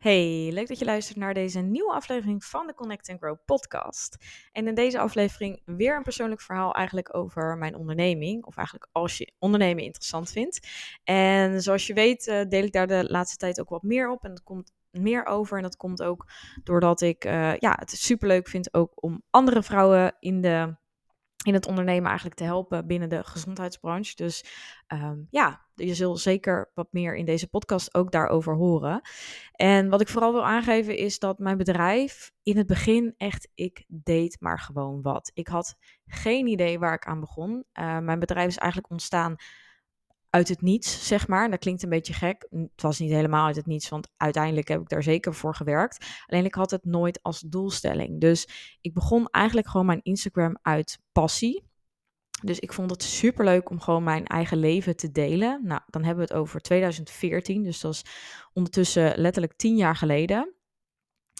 Hey, leuk dat je luistert naar deze nieuwe aflevering van de Connect and Grow podcast. En in deze aflevering weer een persoonlijk verhaal eigenlijk over mijn onderneming. Of eigenlijk als je ondernemen interessant vindt. En zoals je weet uh, deel ik daar de laatste tijd ook wat meer op. En dat komt meer over. En dat komt ook doordat ik uh, ja, het superleuk vind ook om andere vrouwen in de in het ondernemen eigenlijk te helpen binnen de gezondheidsbranche. Dus um, ja, je zult zeker wat meer in deze podcast ook daarover horen. En wat ik vooral wil aangeven is dat mijn bedrijf in het begin echt, ik deed maar gewoon wat. Ik had geen idee waar ik aan begon. Uh, mijn bedrijf is eigenlijk ontstaan uit het niets, zeg maar. Dat klinkt een beetje gek. Het was niet helemaal uit het niets, want uiteindelijk heb ik daar zeker voor gewerkt. Alleen ik had het nooit als doelstelling. Dus ik begon eigenlijk gewoon mijn Instagram uit passie. Dus ik vond het super leuk om gewoon mijn eigen leven te delen. Nou, dan hebben we het over 2014. Dus dat is ondertussen letterlijk tien jaar geleden.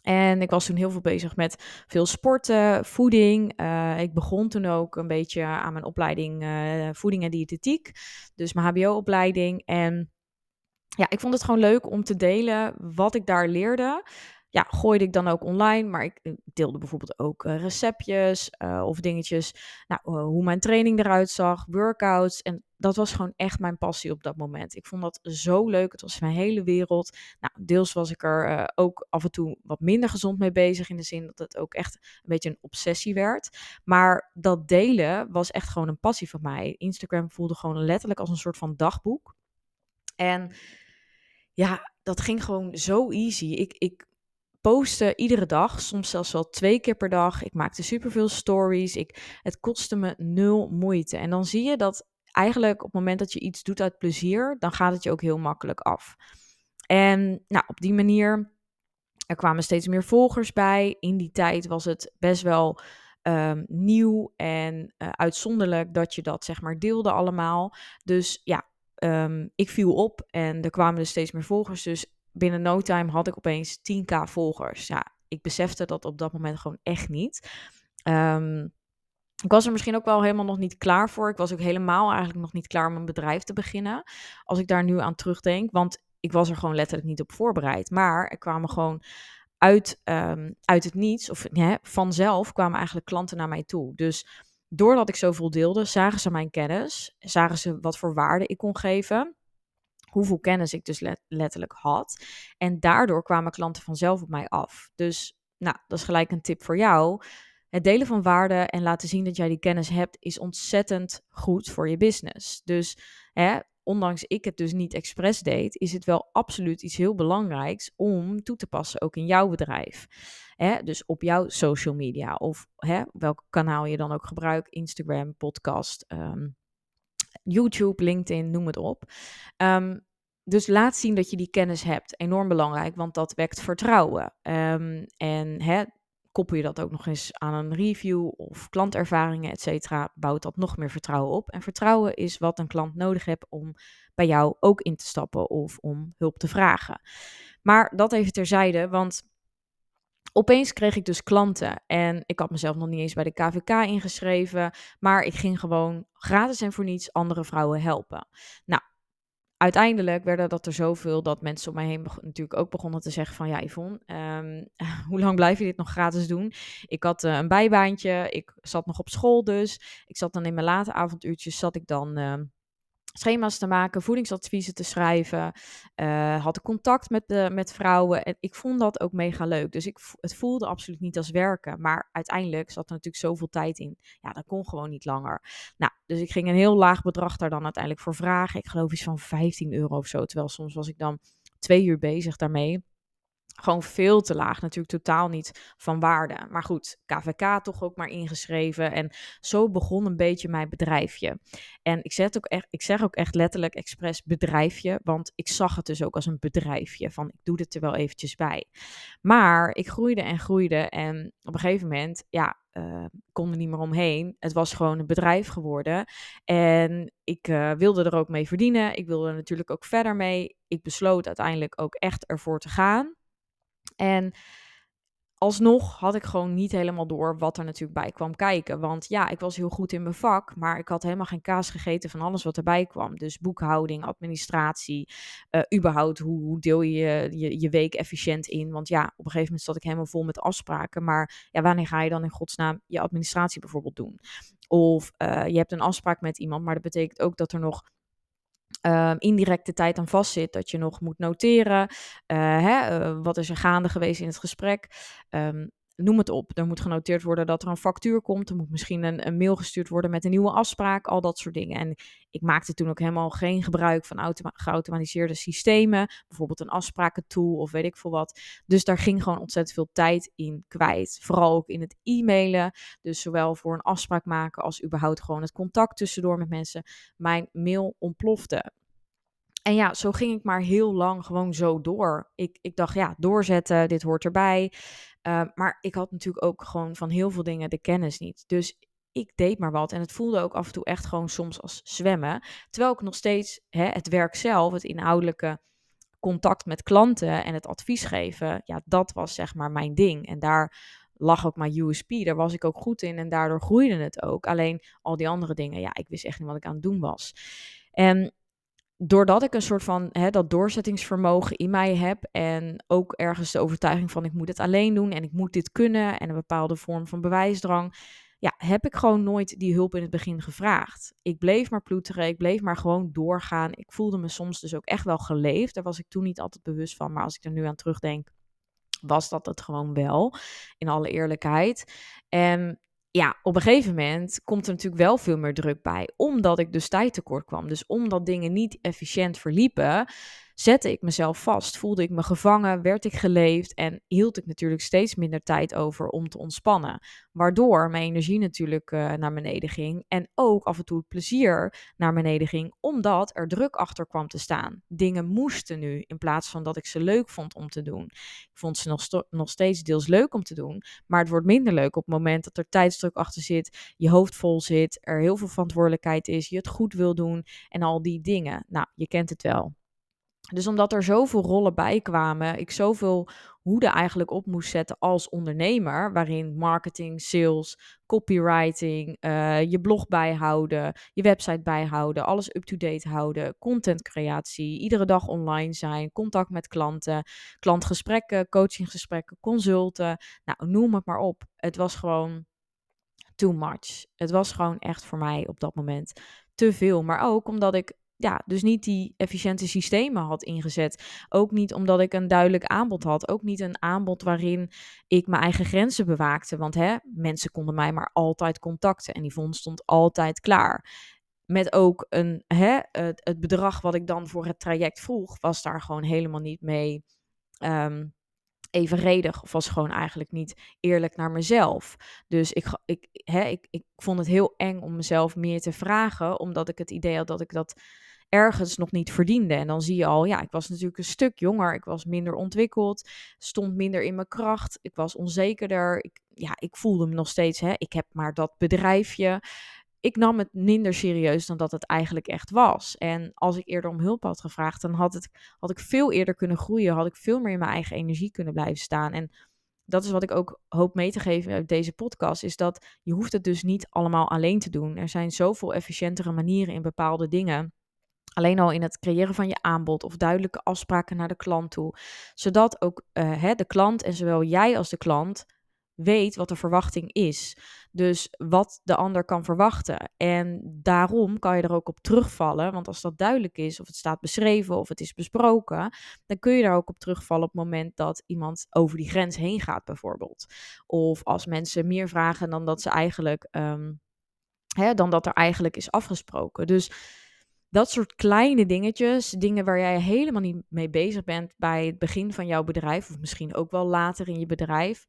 En ik was toen heel veel bezig met veel sporten, voeding. Uh, ik begon toen ook een beetje aan mijn opleiding uh, voeding en diëtetiek. Dus mijn HBO-opleiding. En ja, ik vond het gewoon leuk om te delen wat ik daar leerde. Ja, gooide ik dan ook online, maar ik deelde bijvoorbeeld ook uh, receptjes of dingetjes. Nou, hoe mijn training eruit zag, workouts. En dat was gewoon echt mijn passie op dat moment. Ik vond dat zo leuk. Het was mijn hele wereld. Nou, deels was ik er ook af en toe wat minder gezond mee bezig. In de zin dat het ook echt een beetje een obsessie werd. Maar dat delen was echt gewoon een passie van mij. Instagram voelde gewoon letterlijk als een soort van dagboek. En ja, dat ging gewoon zo easy. Ik, ik postte iedere dag, soms zelfs wel twee keer per dag. Ik maakte superveel stories. Ik, het kostte me nul moeite. En dan zie je dat eigenlijk op het moment dat je iets doet uit plezier, dan gaat het je ook heel makkelijk af. En nou, op die manier, er kwamen steeds meer volgers bij. In die tijd was het best wel um, nieuw en uh, uitzonderlijk dat je dat zeg maar deelde allemaal. Dus ja, um, ik viel op en er kwamen dus steeds meer volgers. Dus binnen no time had ik opeens 10k volgers. Ja, ik besefte dat op dat moment gewoon echt niet. Um, ik was er misschien ook wel helemaal nog niet klaar voor. Ik was ook helemaal eigenlijk nog niet klaar om een bedrijf te beginnen. Als ik daar nu aan terugdenk. Want ik was er gewoon letterlijk niet op voorbereid. Maar er kwamen gewoon uit, um, uit het niets, of vanzelf kwamen eigenlijk klanten naar mij toe. Dus doordat ik zoveel deelde, zagen ze mijn kennis. Zagen ze wat voor waarde ik kon geven. Hoeveel kennis ik dus letterlijk had. En daardoor kwamen klanten vanzelf op mij af. Dus nou, dat is gelijk een tip voor jou het delen van waarde en laten zien dat jij die kennis hebt, is ontzettend goed voor je business. Dus hè, ondanks ik het dus niet expres deed, is het wel absoluut iets heel belangrijks om toe te passen, ook in jouw bedrijf. Hè, dus op jouw social media of hè, welk kanaal je dan ook gebruikt, Instagram, podcast, um, YouTube, LinkedIn, noem het op. Um, dus laat zien dat je die kennis hebt. Enorm belangrijk, want dat wekt vertrouwen. Um, en hè, koppel je dat ook nog eens aan een review of klantervaringen, et cetera, bouwt dat nog meer vertrouwen op. En vertrouwen is wat een klant nodig heeft om bij jou ook in te stappen of om hulp te vragen. Maar dat even terzijde, want opeens kreeg ik dus klanten en ik had mezelf nog niet eens bij de KVK ingeschreven, maar ik ging gewoon gratis en voor niets andere vrouwen helpen. Nou, uiteindelijk werden dat er zoveel dat mensen om mij heen natuurlijk ook begonnen te zeggen van ja Yvonne, um, hoe lang blijf je dit nog gratis doen? Ik had uh, een bijbaantje, ik zat nog op school dus. Ik zat dan in mijn late avonduurtjes, zat ik dan... Uh, schema's te maken, voedingsadviezen te schrijven. Uh, had contact met, de, met vrouwen. En ik vond dat ook mega leuk. Dus ik, het voelde absoluut niet als werken. Maar uiteindelijk zat er natuurlijk zoveel tijd in. Ja, dat kon gewoon niet langer. Nou, dus ik ging een heel laag bedrag daar dan uiteindelijk voor vragen. Ik geloof iets van 15 euro of zo. Terwijl soms was ik dan twee uur bezig daarmee gewoon veel te laag. Natuurlijk totaal niet van waarde. Maar goed, KVK toch ook maar ingeschreven. En zo begon een beetje mijn bedrijfje. En ik zeg ook echt, ik zeg ook echt letterlijk expres bedrijfje. Want ik zag het dus ook als een bedrijfje. Van ik doe het er wel eventjes bij. Maar ik groeide en groeide. En op een gegeven moment, ja, uh, kon er niet meer omheen. Het was gewoon een bedrijf geworden. En ik uh, wilde er ook mee verdienen. Ik wilde er natuurlijk ook verder mee. Ik besloot uiteindelijk ook echt ervoor te gaan. En alsnog had ik gewoon niet helemaal door wat er natuurlijk bij kwam kijken. Want ja, ik was heel goed in mijn vak, maar ik had helemaal geen kaas gegeten van alles wat erbij kwam. Dus boekhouding, administratie, uh, überhaupt hoe, hoe deel je, je je week efficiënt in. Want ja, op een gegeven moment zat ik helemaal vol met afspraken. Maar ja, wanneer ga je dan in godsnaam je administratie bijvoorbeeld doen? Of uh, je hebt een afspraak met iemand, maar dat betekent ook dat er nog um, indirecte tijd aan vastzit. Dat je nog moet noteren. Uh, hè, uh, wat is er gaande geweest in het gesprek? Um, noem het op. Er moet genoteerd worden dat er een factuur komt. Er moet misschien een, een, mail gestuurd worden met een nieuwe afspraak. Al dat soort dingen. En ik maakte toen ook helemaal geen gebruik van automa geautomatiseerde systemen. Bijvoorbeeld een afsprakentool of weet ik veel wat. Dus daar ging gewoon ontzettend veel tijd in kwijt. Vooral ook in het e-mailen. Dus zowel voor een afspraak maken als überhaupt gewoon het contact tussendoor met mensen. Mijn mail ontplofte. En ja, zo ging ik maar heel lang gewoon zo door. Ik, ik dacht, ja, doorzetten, dit hoort erbij. Uh, maar ik had natuurlijk ook gewoon van heel veel dingen de kennis niet. Dus ik deed maar wat. En het voelde ook af en toe echt gewoon soms als zwemmen. Terwijl ik nog steeds hè, het werk zelf, het inhoudelijke contact met klanten en het advies geven, ja, dat was zeg maar mijn ding. En daar lag ook mijn USP. Daar was ik ook goed in en daardoor groeide het ook. Alleen al die andere dingen, ja, ik wist echt niet wat ik aan het doen was. En doordat ik een soort van hè, dat doorzettingsvermogen in mij heb en ook ergens de overtuiging van ik moet het alleen doen en ik moet dit kunnen en een bepaalde vorm van bewijsdrang, ja, heb ik gewoon nooit die hulp in het begin gevraagd. Ik bleef maar ploeteren, ik bleef maar gewoon doorgaan. Ik voelde me soms dus ook echt wel geleefd. Daar was ik toen niet altijd bewust van, maar als ik er nu aan terugdenk, was dat het gewoon wel, in alle eerlijkheid. En ja, op een gegeven moment komt er natuurlijk wel veel meer druk bij, omdat ik dus tijd tekort kwam. Dus omdat dingen niet efficiënt verliepen, zette ik mezelf vast, voelde ik me gevangen, werd ik geleefd en hield ik natuurlijk steeds minder tijd over om te ontspannen. Waardoor mijn energie natuurlijk uh, naar beneden ging en ook af en toe het plezier naar beneden ging, omdat er druk achter kwam te staan. Dingen moesten nu in plaats van dat ik ze leuk vond om te doen. Ik vond ze nog, nog steeds deels leuk om te doen, maar het wordt minder leuk op het moment dat er tijdsdruk achter zit, je hoofd vol zit, er heel veel verantwoordelijkheid is, je het goed wil doen en al die dingen. Nou, je kent het wel. Dus omdat er zoveel rollen bij kwamen, ik zoveel hoede eigenlijk op moest zetten als ondernemer, waarin marketing, sales, copywriting, uh, je blog bijhouden, je website bijhouden, alles up-to-date houden, contentcreatie, iedere dag online zijn, contact met klanten, klantgesprekken, coachinggesprekken, consulten, nou noem het maar op. Het was gewoon too much. Het was gewoon echt voor mij op dat moment te veel, maar ook omdat ik ja, dus niet die efficiënte systemen had ingezet. Ook niet omdat ik een duidelijk aanbod had. Ook niet een aanbod waarin ik mijn eigen grenzen bewaakte. Want hè, mensen konden mij maar altijd contacten en die vond stond altijd klaar. Met ook een, hè, het, bedrag wat ik dan voor het traject vroeg, was daar gewoon helemaal niet mee um, evenredig. Of was gewoon eigenlijk niet eerlijk naar mezelf. Dus ik, ik, hè, ik, ik vond het heel eng om mezelf meer te vragen, omdat ik het idee had dat ik dat ergens nog niet verdiende. En dan zie je al, ja, ik was natuurlijk een stuk jonger, ik was minder ontwikkeld, stond minder in mijn kracht, ik was onzekerder. Ik, ja, ik voelde me nog steeds, hè, ik heb maar dat bedrijfje. Ik nam het minder serieus dan dat het eigenlijk echt was. En als ik eerder om hulp had gevraagd, dan had, het, had ik veel eerder kunnen groeien, had ik veel meer in mijn eigen energie kunnen blijven staan. En dat is wat ik ook hoop mee te geven uit deze podcast, is dat je hoeft het dus niet allemaal alleen te doen. Er zijn zoveel efficiëntere manieren in bepaalde dingen. Alleen al in het creëren van je aanbod of duidelijke afspraken naar de klant toe. Zodat ook uh, hè, de klant en zowel jij als de klant weet wat de verwachting is. Dus wat de ander kan verwachten. En daarom kan je er ook op terugvallen. Want als dat duidelijk is, of het staat beschreven of het is besproken, dan kun je daar ook op terugvallen op het moment dat iemand over die grens heen gaat, bijvoorbeeld. Of als mensen meer vragen dan dat ze eigenlijk. Um, hè, dan dat er eigenlijk is afgesproken. Dus dat soort kleine dingetjes, dingen waar jij helemaal niet mee bezig bent bij het begin van jouw bedrijf, of misschien ook wel later in je bedrijf,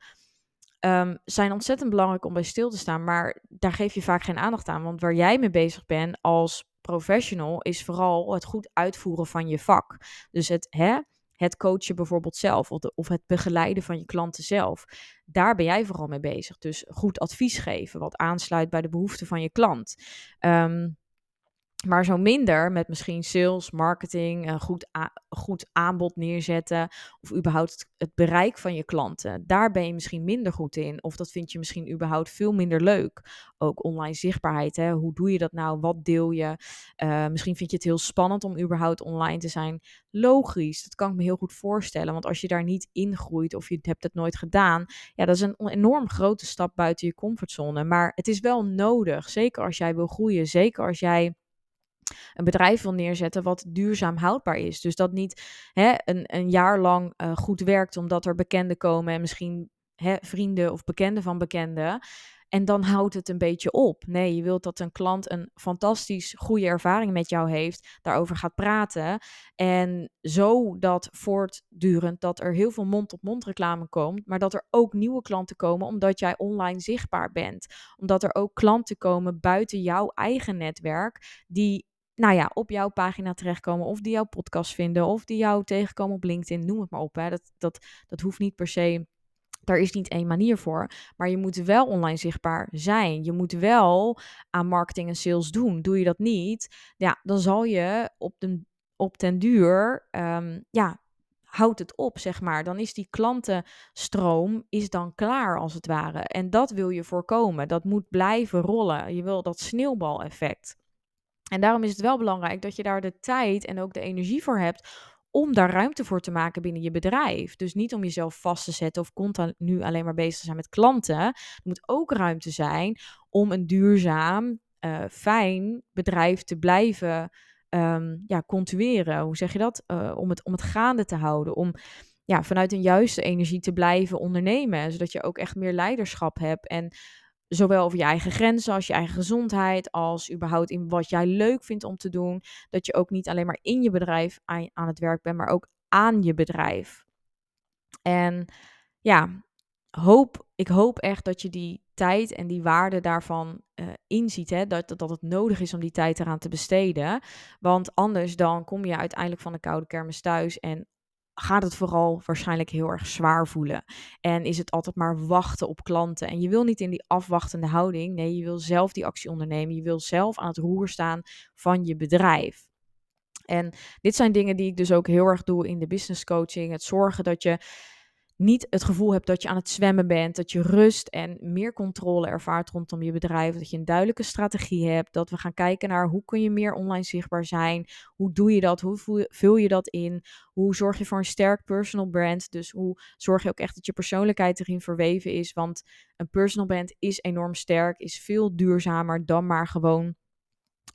um, zijn ontzettend belangrijk om bij stil te staan. Maar daar geef je vaak geen aandacht aan. Want waar jij mee bezig bent als professional, is vooral het goed uitvoeren van je vak. Dus het, hè, het coachen bijvoorbeeld zelf, of het begeleiden van je klanten zelf. Daar ben jij vooral mee bezig. Dus goed advies geven, wat aansluit bij de behoeften van je klant. Um, Maar zo minder met misschien sales, marketing, een goed, goed aanbod neerzetten. Of überhaupt het bereik van je klanten. Daar ben je misschien minder goed in. Of dat vind je misschien überhaupt veel minder leuk. Ook online zichtbaarheid. Hè? Hoe doe je dat nou? Wat deel je? Uh, misschien vind je het heel spannend om überhaupt online te zijn. Logisch, dat kan ik me heel goed voorstellen. Want als je daar niet ingroeit of je hebt het nooit gedaan. Ja, dat is een enorm grote stap buiten je comfortzone. Maar het is wel nodig. Zeker als jij wil groeien. Zeker als jij een bedrijf wil neerzetten wat duurzaam houdbaar is. Dus dat niet hè, een, een jaar lang uh, goed werkt omdat er bekenden komen en misschien hè, vrienden of bekenden van bekenden. En dan houdt het een beetje op. Nee, je wilt dat een klant een fantastisch goede ervaring met jou heeft, daarover gaat praten. En zo dat voortdurend dat er heel veel mond-op-mond reclame komt, maar dat er ook nieuwe klanten komen omdat jij online zichtbaar bent. Omdat er ook klanten komen buiten jouw eigen netwerk die nou ja, op jouw pagina terechtkomen. Of die jouw podcast vinden. Of die jou tegenkomen op LinkedIn. Noem het maar op. Hè. Dat, dat, dat hoeft niet per se. Daar is niet één manier voor. Maar je moet wel online zichtbaar zijn. Je moet wel aan marketing en sales doen. Doe je dat niet, ja, dan zal je op, de, op ten duur, um, ja, houdt het op, zeg maar. Dan is die klantenstroom is dan klaar, als het ware. En dat wil je voorkomen. Dat moet blijven rollen. Je wil dat sneeuwbaleffect. En daarom is het wel belangrijk dat je daar de tijd en ook de energie voor hebt om daar ruimte voor te maken binnen je bedrijf. Dus niet om jezelf vast te zetten of continu alleen maar bezig te zijn met klanten. Er moet ook ruimte zijn om een duurzaam, uh, fijn bedrijf te blijven um, ja, continueren. Hoe zeg je dat? Uh, om, het, om het gaande te houden. Om ja, vanuit een juiste energie te blijven ondernemen. Zodat je ook echt meer leiderschap hebt. En zowel over je eigen grenzen als je eigen gezondheid, als überhaupt in wat jij leuk vindt om te doen. Dat je ook niet alleen maar in je bedrijf aan, het werk bent, maar ook aan je bedrijf. En ja, hoop, ik hoop echt dat je die tijd en die waarde daarvan uh, inziet. Hè? Dat, dat het nodig is om die tijd eraan te besteden. Want anders dan kom je uiteindelijk van de koude kermis thuis en gaat het vooral waarschijnlijk heel erg zwaar voelen. En is het altijd maar wachten op klanten. En je wil niet in die afwachtende houding. Nee, je wil zelf die actie ondernemen. Je wil zelf aan het roer staan van je bedrijf. En dit zijn dingen die ik dus ook heel erg doe in de business coaching. Het zorgen dat je niet het gevoel hebt dat je aan het zwemmen bent, dat je rust en meer controle ervaart rondom je bedrijf, dat je een duidelijke strategie hebt, dat we gaan kijken naar hoe kun je meer online zichtbaar zijn, hoe doe je dat, hoe vul je dat in, hoe zorg je voor een sterk personal brand, dus hoe zorg je ook echt dat je persoonlijkheid erin verweven is, want een personal brand is enorm sterk, is veel duurzamer dan maar gewoon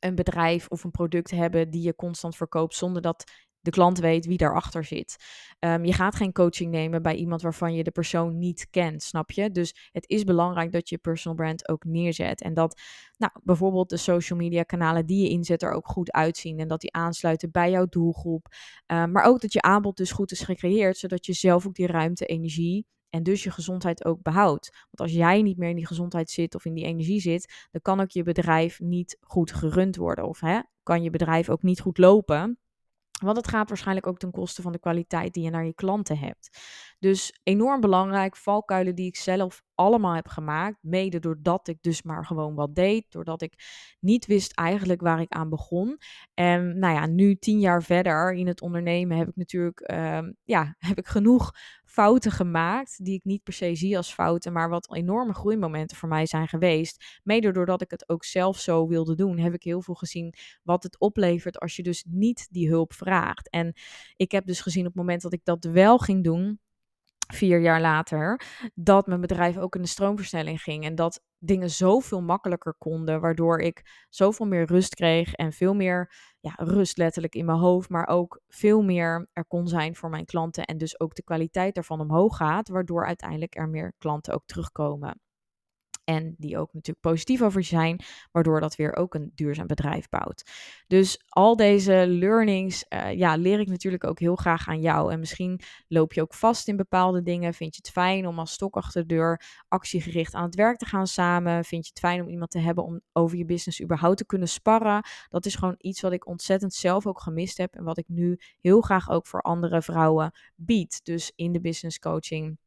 een bedrijf of een product hebben die je constant verkoopt zonder dat de klant weet wie daarachter zit. Um, je gaat geen coaching nemen bij iemand waarvan je de persoon niet kent, snap je? Dus het is belangrijk dat je personal brand ook neerzet. En dat nou, bijvoorbeeld de social media kanalen die je inzet er ook goed uitzien. En dat die aansluiten bij jouw doelgroep. Um, maar ook dat je aanbod dus goed is gecreëerd, zodat je zelf ook die ruimte, energie en dus je gezondheid ook behoudt. Want als jij niet meer in die gezondheid zit of in die energie zit, dan kan ook je bedrijf niet goed gerund worden. Of hè, kan je bedrijf ook niet goed lopen. Want het gaat waarschijnlijk ook ten koste van de kwaliteit die je naar je klanten hebt. Dus enorm belangrijk, valkuilen die ik zelf allemaal heb gemaakt. Mede doordat ik dus maar gewoon wat deed. Doordat ik niet wist eigenlijk waar ik aan begon. En nou ja, nu tien jaar verder in het ondernemen heb ik natuurlijk ehm, ja, heb ik genoeg fouten gemaakt. Die ik niet per se zie als fouten. Maar wat enorme groeimomenten voor mij zijn geweest. Mede doordat ik het ook zelf zo wilde doen. Heb ik heel veel gezien wat het oplevert als je dus niet die hulp vraagt. En ik heb dus gezien op het moment dat ik dat wel ging doen vier jaar later, dat mijn bedrijf ook in de stroomversnelling ging. En dat dingen zoveel makkelijker konden, waardoor ik zoveel meer rust kreeg en veel meer ja, rust letterlijk in mijn hoofd, maar ook veel meer er kon zijn voor mijn klanten en dus ook de kwaliteit daarvan omhoog gaat, waardoor uiteindelijk er meer klanten ook terugkomen. En die ook natuurlijk positief over zijn, waardoor dat weer ook een duurzaam bedrijf bouwt. Dus al deze learnings uh, ja, leer ik natuurlijk ook heel graag aan jou. En misschien loop je ook vast in bepaalde dingen. Vind je het fijn om als stok achter de deur actiegericht aan het werk te gaan samen? Vind je het fijn om iemand te hebben om over je business überhaupt te kunnen sparren? Dat is gewoon iets wat ik ontzettend zelf ook gemist heb. En wat ik nu heel graag ook voor andere vrouwen bied. Dus in de business coaching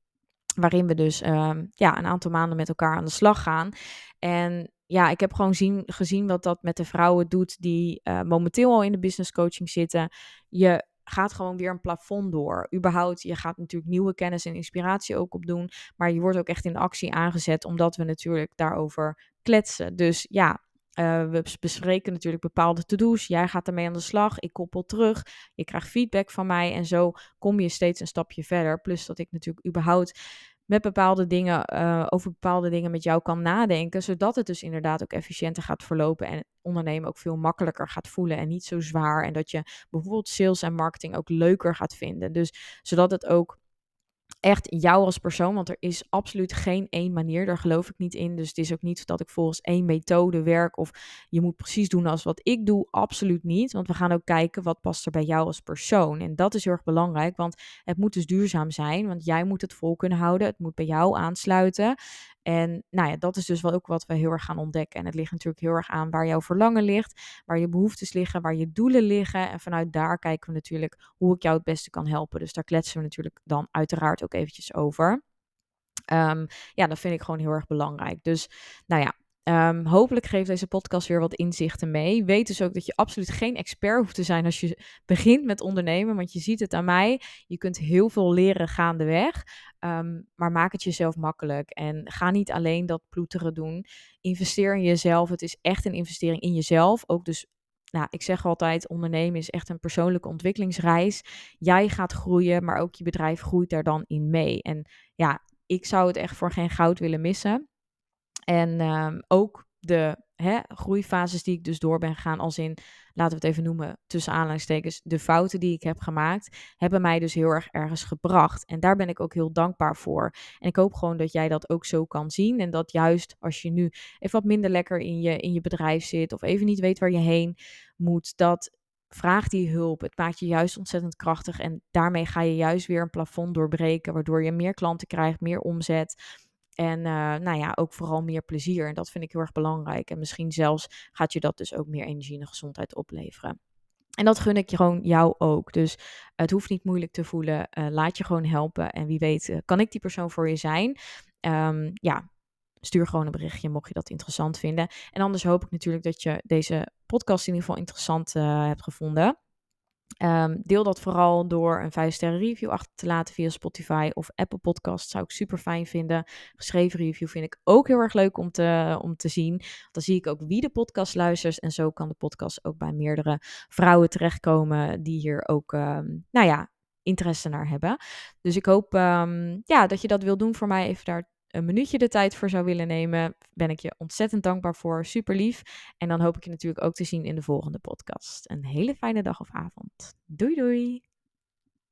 waarin we dus um, ja, een aantal maanden met elkaar aan de slag gaan. En ja, ik heb gewoon zien, gezien wat dat met de vrouwen doet die uh, momenteel al in de business coaching zitten. Je gaat gewoon weer een plafond door. Überhaupt, je gaat natuurlijk nieuwe kennis en inspiratie ook opdoen. Maar je wordt ook echt in actie aangezet, omdat we natuurlijk daarover kletsen. Dus ja, uh, we bespreken natuurlijk bepaalde to-do's. Jij gaat ermee aan de slag. Ik koppel terug. Je krijgt feedback van mij. En zo kom je steeds een stapje verder. Plus dat ik natuurlijk überhaupt met bepaalde dingen, uh, over bepaalde dingen met jou kan nadenken. Zodat het dus inderdaad ook efficiënter gaat verlopen. En ondernemen ook veel makkelijker gaat voelen. En niet zo zwaar. En dat je bijvoorbeeld sales en marketing ook leuker gaat vinden. Dus zodat het ook echt jou als persoon. Want er is absoluut geen één manier. Daar geloof ik niet in. Dus het is ook niet dat ik volgens één methode werk. Of je moet precies doen als wat ik doe. Absoluut niet. Want we gaan ook kijken wat past er bij jou als persoon. En dat is heel erg belangrijk. Want het moet dus duurzaam zijn. Want jij moet het vol kunnen houden. Het moet bij jou aansluiten. En nou ja, dat is dus wel ook wat we heel erg gaan ontdekken. En het ligt natuurlijk heel erg aan waar jouw verlangen ligt, waar je behoeftes liggen, waar je doelen liggen. En vanuit daar kijken we natuurlijk hoe ik jou het beste kan helpen. Dus daar kletsen we natuurlijk dan uiteraard ook eventjes over. Um, ja, dat vind ik gewoon heel erg belangrijk. Dus nou ja, Um, hopelijk geeft deze podcast weer wat inzichten mee. Weet dus ook dat je absoluut geen expert hoeft te zijn als je begint met ondernemen. Want je ziet het aan mij. Je kunt heel veel leren gaandeweg. Um, maar maak het jezelf makkelijk. En ga niet alleen dat ploeteren doen. Investeer in jezelf. Het is echt een investering in jezelf. Ook dus nou, ik zeg altijd, ondernemen is echt een persoonlijke ontwikkelingsreis. Jij gaat groeien, maar ook je bedrijf groeit daar dan in mee. En ja, ik zou het echt voor geen goud willen missen. En um, ook de hè, groeifases die ik dus door ben gegaan, als in, laten we het even noemen, tussen aanleidingstekens, de fouten die ik heb gemaakt, hebben mij dus heel erg ergens gebracht. En daar ben ik ook heel dankbaar voor. En ik hoop gewoon dat jij dat ook zo kan zien. En dat juist als je nu even wat minder lekker in je, in je bedrijf zit, of even niet weet waar je heen moet, dat vraag die hulp. Het maakt je juist ontzettend krachtig. En daarmee ga je juist weer een plafond doorbreken, waardoor je meer klanten krijgt, meer omzet. En uh, nou ja, ook vooral meer plezier. En dat vind ik heel erg belangrijk. En misschien zelfs gaat je dat dus ook meer energie en gezondheid opleveren. En dat gun ik gewoon jou ook. Dus het hoeft niet moeilijk te voelen. Uh, laat je gewoon helpen. En wie weet, uh, kan ik die persoon voor je zijn? Um, ja, stuur gewoon een berichtje mocht je dat interessant vinden. En anders hoop ik natuurlijk dat je deze podcast in ieder geval interessant hebt gevonden. Um, deel dat vooral door een 5 sterren review achter te laten via Spotify of Apple Podcast. Zou ik super fijn vinden. Geschreven review vind ik ook heel erg leuk om te, om te zien. Dan zie ik ook wie de podcast luistert. En zo kan de podcast ook bij meerdere vrouwen terechtkomen die hier ook, um, nou ja, interesse naar hebben. Dus ik hoop um, ja, dat je dat wil doen voor mij. Even daar een minuutje de tijd voor zou willen nemen, ben ik je ontzettend dankbaar voor. Super lief. En dan hoop ik je natuurlijk ook te zien in de volgende podcast. Een hele fijne dag of avond. Doei doei.